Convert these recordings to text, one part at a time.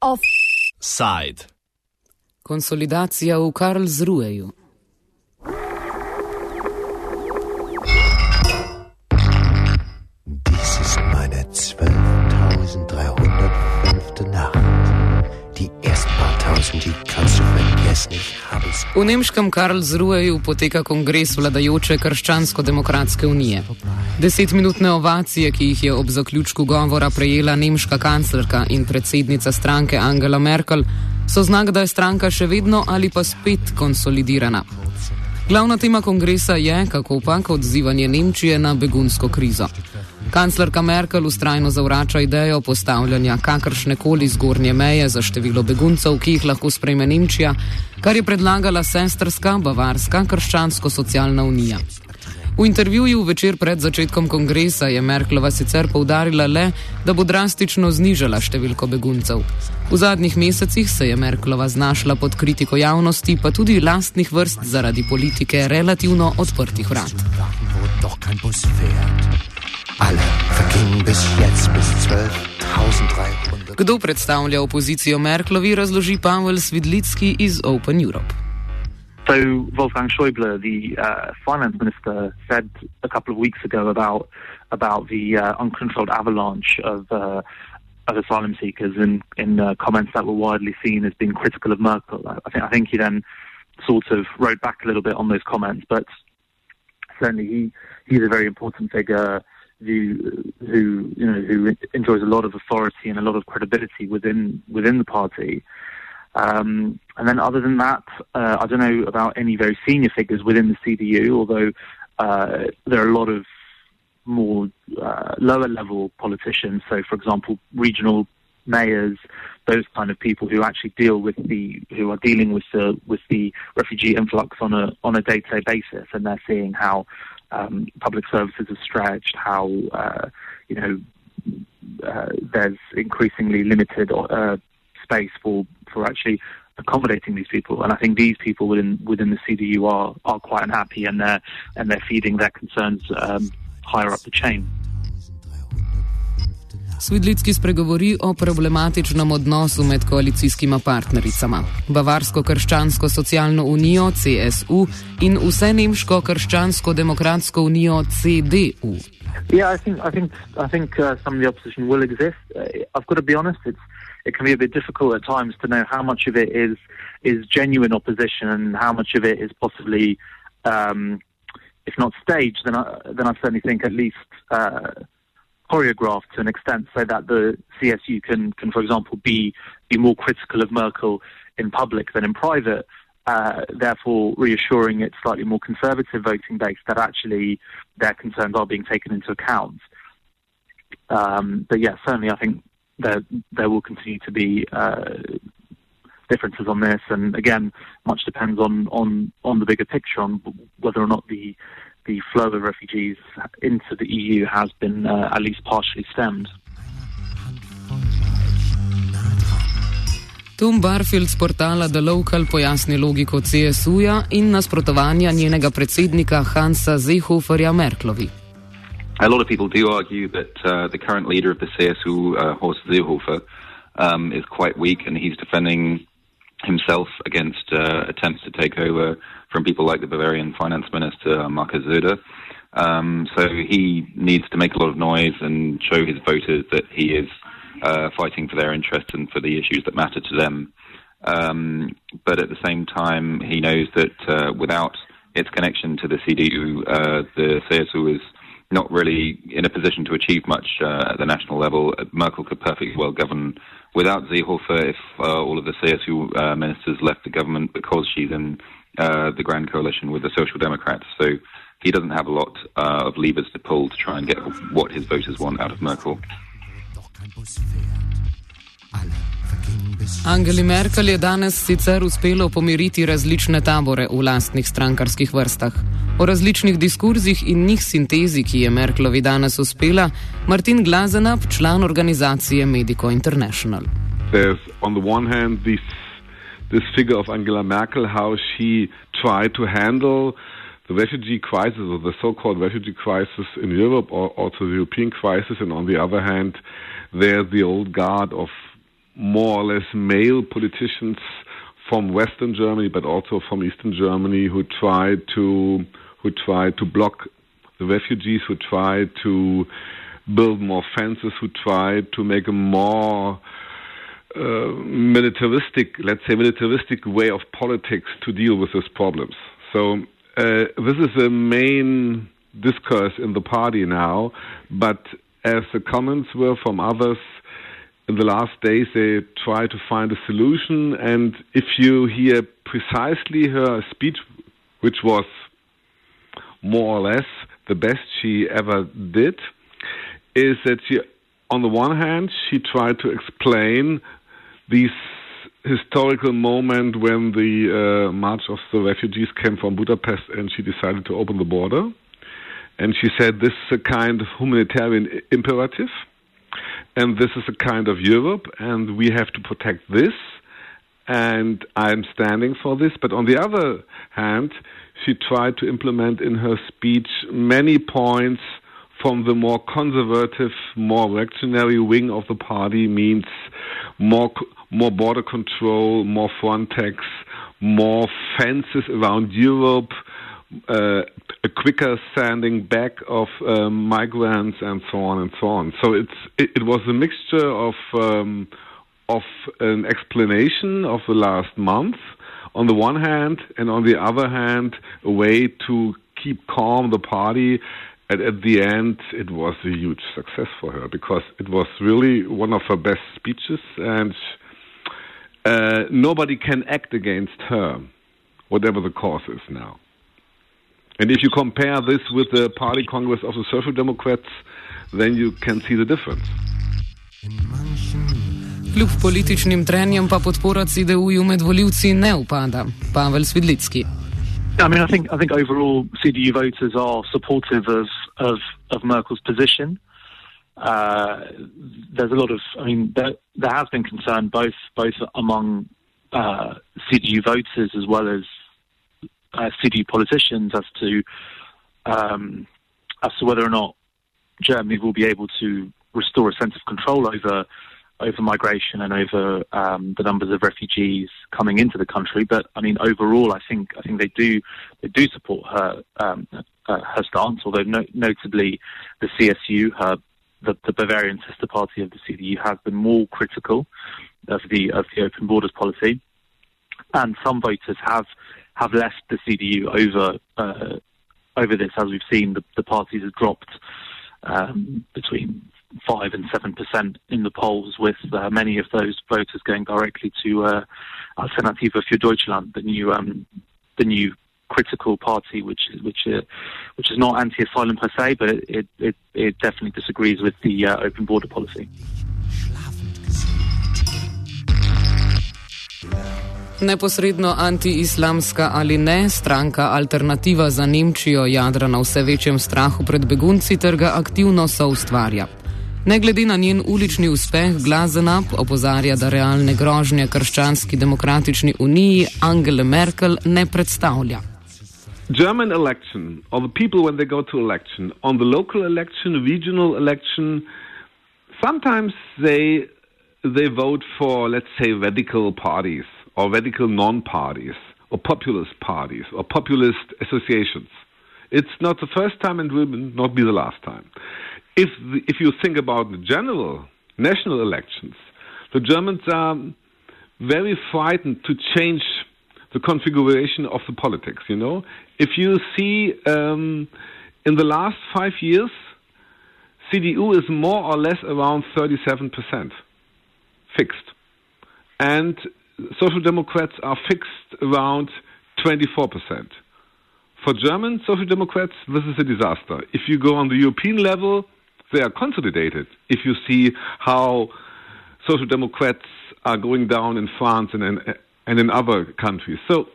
Offside. Konsolidacija v Karlsruheju. Dies ist meine 12.305. Nacht. Die ersten paar tausend, die kannst du vergessen. Ich. V nemškem Karlsruheju poteka kongres vladajoče Krščansko-demokratske unije. Desetminutne ovacije, ki jih je ob zaključku govora prejela nemška kanclerka in predsednica stranke Angela Merkel, so znak, da je stranka še vedno ali pa spet konsolidirana. Glavna tema kongresa je, kako pak odzivanje Nemčije na begunsko krizo. Kanclerka Merkel ustrajno zavrača idejo postavljanja kakršne koli zgornje meje za število beguncev, ki jih lahko sprejme Nemčija, kar je predlagala sestrska Bavarska krščansko-socialna unija. V intervjuju večer pred začetkom kongresa je Merklova sicer poudarila le, da bo drastično znižala številko beguncev. V zadnjih mesecih se je Merklova znašla pod kritiko javnosti, pa tudi lastnih vrst zaradi politike relativno odprtih vrat. Warten, wo doch kein Bus fährt. Alle vergingen bis jetzt bis 12.300. Kdo predstavlja opozicijo Merklovi, razloži Pavel Svidlicki iz Open Europe. So Wolfgang Schäuble, the uh, finance minister, said a couple of weeks ago about about the uh, uncontrolled avalanche of uh, of asylum seekers in in uh, comments that were widely seen as being critical of Merkel. I think I think he then sort of rode back a little bit on those comments, but certainly he he's a very important figure who who you know who enjoys a lot of authority and a lot of credibility within within the party. Um, and then, other than that, uh, I don't know about any very senior figures within the CDU, although uh, there are a lot of more uh, lower level politicians. So, for example, regional mayors, those kind of people who actually deal with the who are dealing with the with the refugee influx on a on a day to day basis, and they're seeing how um, public services are stretched, how uh, you know uh, there's increasingly limited uh, space for for actually accommodating these people. And I think these people within within the CDU are are quite unhappy, and they're and they're feeding their concerns um, higher up the chain. Svidlicki spregovori o problematičnem odnosu med koalicijskima partnericama: Bavarsko-krščansko socialno unijo CSU in vse nemško krščansko-demokratsko unijo CDU. Yeah, I think I think I think uh, some of the opposition will exist. Uh, I've got to be honest; it's it can be a bit difficult at times to know how much of it is is genuine opposition and how much of it is possibly, um, if not staged, then I, then I certainly think at least uh, choreographed to an extent, so that the CSU can can, for example, be be more critical of Merkel in public than in private. Uh, therefore, reassuring its slightly more conservative voting base that actually their concerns are being taken into account. Um, but yeah, certainly, I think there there will continue to be uh, differences on this, and again, much depends on on on the bigger picture on whether or not the the flow of refugees into the EU has been uh, at least partially stemmed. Tom Barfield z portala The Local pojasni logiko CSU-ja in nasprotovanja njenega predsednika Hansa Zehoferja Merklovi. A lot of people do argue that uh, the current leader of the CSU, uh, Horst Seehofer, um, is quite weak and he's defending himself against uh, attempts to take over from people like the Bavarian finance minister, Markus Söder. Um, so he needs to make a lot of noise and show his voters that he is uh, fighting for their interests and for the issues that matter to them. Um, but at the same time, he knows that uh, without its connection to the CDU, uh, the CSU is not really in a position to achieve much uh, at the national level. Merkel could perfectly well govern without Seehofer if uh, all of the CSU uh, ministers left the government because she's in uh, the grand coalition with the Social Democrats. So he doesn't have a lot uh, of levers to pull to try and get what his voters want out of Merkel. Angeli Merkel je danes sicer uspelo pomiriti različne tabore v lastnih strankarskih vrstah. O različnih diskurzih in njih sintezi, ki je Merklovi danes uspela, Martin Glazenap, član organizacije Medico International. there's on the one hand this this figure of Angela Merkel, how she tried to handle the refugee crisis or the so-called refugee crisis in Europe or also the European crisis, and on the other hand, there's the old guard of more or less male politicians from Western Germany, but also from Eastern Germany, who tried to who tried to block the refugees, who tried to build more fences, who tried to make a more uh, militaristic, let's say, militaristic way of politics to deal with these problems. So uh, this is the main discourse in the party now. But as the comments were from others in the last days, they try to find a solution. And if you hear precisely her speech, which was more or less the best she ever did, is that she, on the one hand, she tried to explain these historical moment when the uh, March of the Refugees came from Budapest and she decided to open the border. And she said this is a kind of humanitarian imperative, and this is a kind of Europe, and we have to protect this, and I'm standing for this. But on the other hand, she tried to implement in her speech many points from the more conservative, more reactionary wing of the party means more more border control, more Frontex, more fences around Europe, uh, a quicker sending back of um, migrants, and so on and so on. So it's it, it was a mixture of um, of an explanation of the last month on the one hand, and on the other hand, a way to keep calm the party and at the end, it was a huge success for her because it was really one of her best speeches, and uh, nobody can act against her, whatever the cause is now. And if you compare this with the party congress of the Social Democrats, then you can see the difference. Kljub političnim trenjem pa podpora CDU-ju med voljivci ne upada. Pavel Swidlicki. I mean, I think I think overall CDU voters are supportive of of, of Merkel's position. Uh, there's a lot of, I mean, there, there has been concern both both among uh, CDU voters as well as uh, CDU politicians as to um, as to whether or not Germany will be able to restore a sense of control over over migration and over um, the numbers of refugees coming into the country. But I mean, overall, I think I think they do they do support her um, uh, her stance. Although no, notably, the CSU, her the, the, Bavarian sister party of the CDU, has been more critical of the of the open borders policy, and some voters have have left the CDU over uh, over this. As we've seen, the, the parties have dropped um, between five and seven percent in the polls, with uh, many of those voters going directly to uh, Alternative für Deutschland, the new um, the new critical party, which is which uh, which is not anti-asylum per se, but it it, it definitely disagrees with the uh, open border policy. Neposredno anti-islamska ali ne, stranka Alternativa za Nemčijo jadra na vse večjem strahu pred begunci ter ga aktivno soustvarja. Ne glede na njen ulični uspeh, Glazenap opozarja, da realne grožnje krščanski demokratični uniji Angele Merkel ne predstavlja. German election, or the people when they go to election, on the local election, regional election, sometimes they they vote for, let's say, radical parties or radical non-parties or populist parties or populist associations. It's not the first time and will not be the last time. if the, if you think about the general national elections, the Germans are very frightened to change the configuration of the politics. You know, if you see um, in the last five years, CDU is more or less around 37 percent fixed, and Social Democrats are fixed around 24 percent. For German Social Democrats, this is a disaster. If you go on the European level, they are consolidated. If you see how social democrats are going down in France and in, and in other countries. So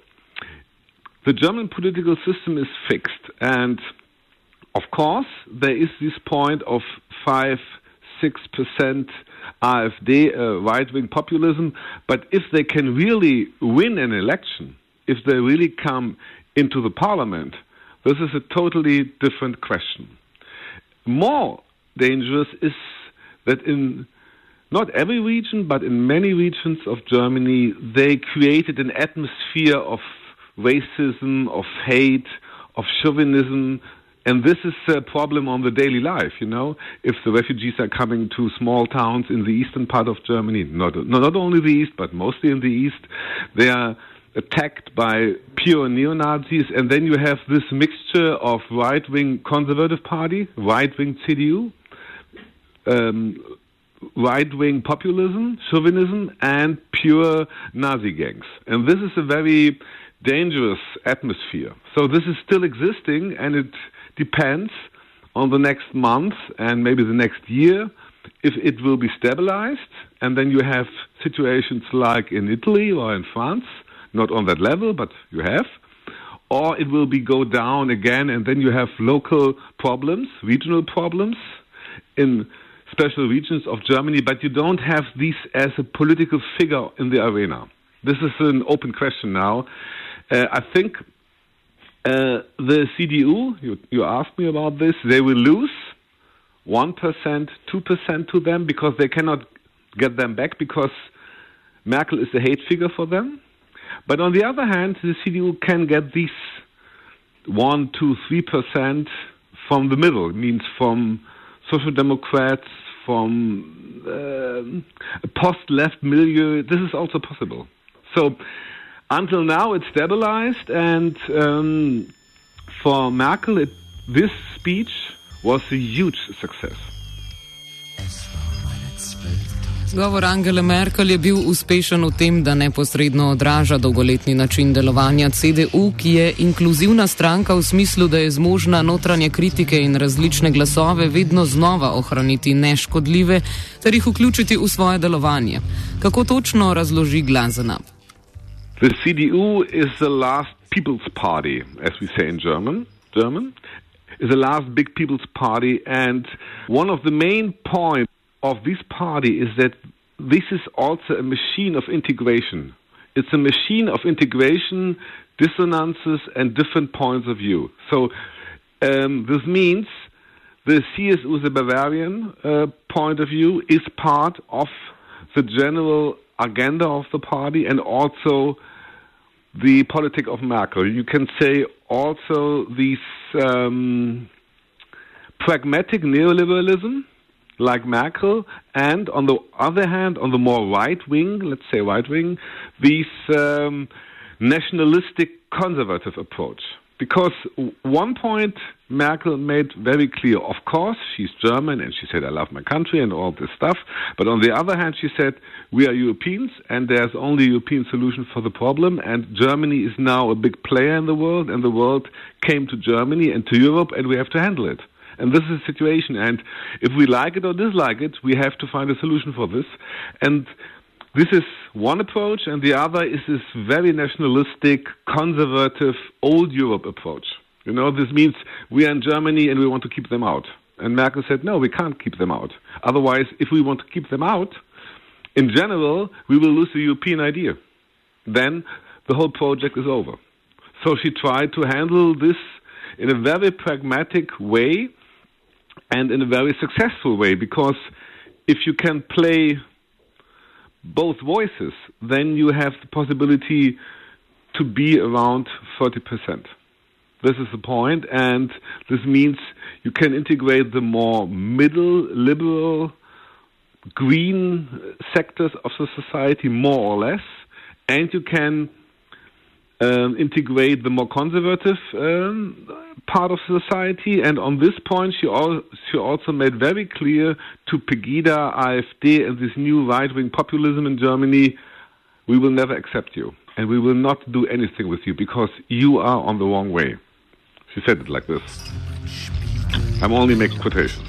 the German political system is fixed. And of course, there is this point of 5 6% AfD, uh, right wing populism. But if they can really win an election, if they really come into the parliament, This is a totally different question. More dangerous is that in not every region, but in many regions of Germany, they created an atmosphere of racism, of hate, of chauvinism, and this is a problem on the daily life, you know. If the refugees are coming to small towns in the eastern part of Germany, not, not only the east, but mostly in the east, they are attacked by pure neo Nazis, and then you have this mixture of right wing conservative party, right wing CDU, um, right wing populism, chauvinism, and pure Nazi gangs. And this is a very dangerous atmosphere. So this is still existing, and it depends on the next month and maybe the next year if it will be stabilized. And then you have situations like in Italy or in France, not on that level, but you have. Or it will be go down again, and then you have local problems, regional problems in special regions of Germany, but you don't have these as a political figure in the arena. This is an open question now. Uh, I think uh, the CDU, you, you asked me about this, they will lose 1%, 2% to them because they cannot get them back because Merkel is a hate figure for them. But on the other hand, the CDU can get these 1, 2, 3% from the middle, it means from Social Democrats, from uh, post left milieu. This is also possible. So until now, it's stabilized, and um, for Merkel, it, this speech was a huge success. Govor Angele Merkel je bil uspešen v tem, da neposredno odraža dolgoletni način delovanja CDU, ki je inkluzivna stranka v smislu, da je zmožna notranje kritike in različne glasove vedno znova ohraniti neškodljive ter jih vključiti v svoje delovanje. Kako točno razloži Glazenab? The CDU is the last people's party, as we say in German. German is the last big people's party, and one of the main points of this party is that this is also a machine of integration. It's a machine of integration, dissonances, and different points of view. So um, this means the CSU, the Bavarian uh, point of view, is part of the general agenda of the party and also the politic of Merkel. You can say also this um, pragmatic neoliberalism, like Merkel, and on the other hand, on the more right wing, let's say right wing, this um, nationalistic conservative approach. Because one point Merkel made very clear, of course, she's German and she said, I love my country and all this stuff. But on the other hand, she said, we are Europeans and there's only a European solution for the problem. And Germany is now a big player in the world and the world came to Germany and to Europe and we have to handle it. And this is the situation. And if we like it or dislike it, we have to find a solution for this. And this is one approach, and the other is this very nationalistic, conservative, old Europe approach. You know, this means we are in Germany and we want to keep them out. And Merkel said, no, we can't keep them out. Otherwise, if we want to keep them out, in general, we will lose the European idea. Then the whole project is over. So she tried to handle this in a very pragmatic way and in a very successful way because if you can play both voices, then you have the possibility to be around 30%. This is the point, and this means you can integrate the more middle, liberal, green sectors of the society more or less, and you can um, integrate the more conservative um, part of society. And on this point, she, al- she also made very clear to Pegida, AfD, and this new right wing populism in Germany we will never accept you. And we will not do anything with you because you are on the wrong way. She said it like this. I'm only making quotations.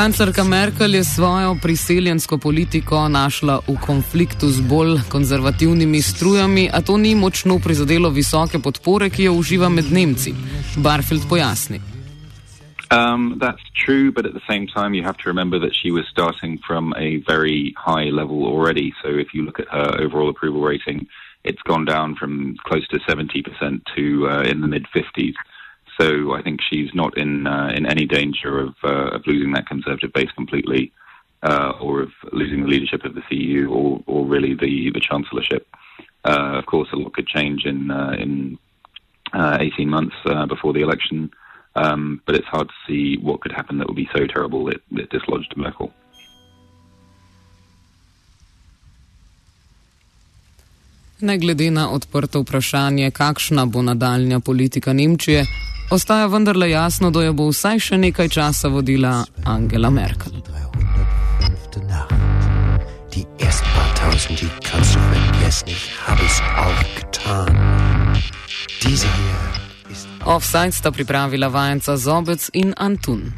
Kanclerka Merkel je svojo priseljensko politiko našla v konfliktu z bolj konzervativnimi strujami, a to ni močno prizadelo visoke podpore, ki jo uživa med Nemci. Barfield pojasni. Um, that's true, but at the same time, you have to remember that she was starting from a very high level already. So if you look at her overall approval rating, it's gone down from close to 70% to uh, in the mid 50s. So I think she's not in uh, in any danger of uh, of losing that conservative base completely, uh, or of losing the leadership of the CDU, or or really the the chancellorship. Uh, of course, a lot could change in uh, in 18 months before the election, um, but it's hard to see what could happen that would be so terrible that it dislodged Merkel. Ne glede na odprto vprašanje, kakšna bo nadaljna politika Nemčije, ostaja vendarle jasno, da jo bo vsaj še nekaj časa vodila Angela Merkel. Die ersten paar tausend, die Kanzlerin Jessnich, habe es auch getan. Diese hier ist. Offside sta pripravila vajenca Zobec in Antun.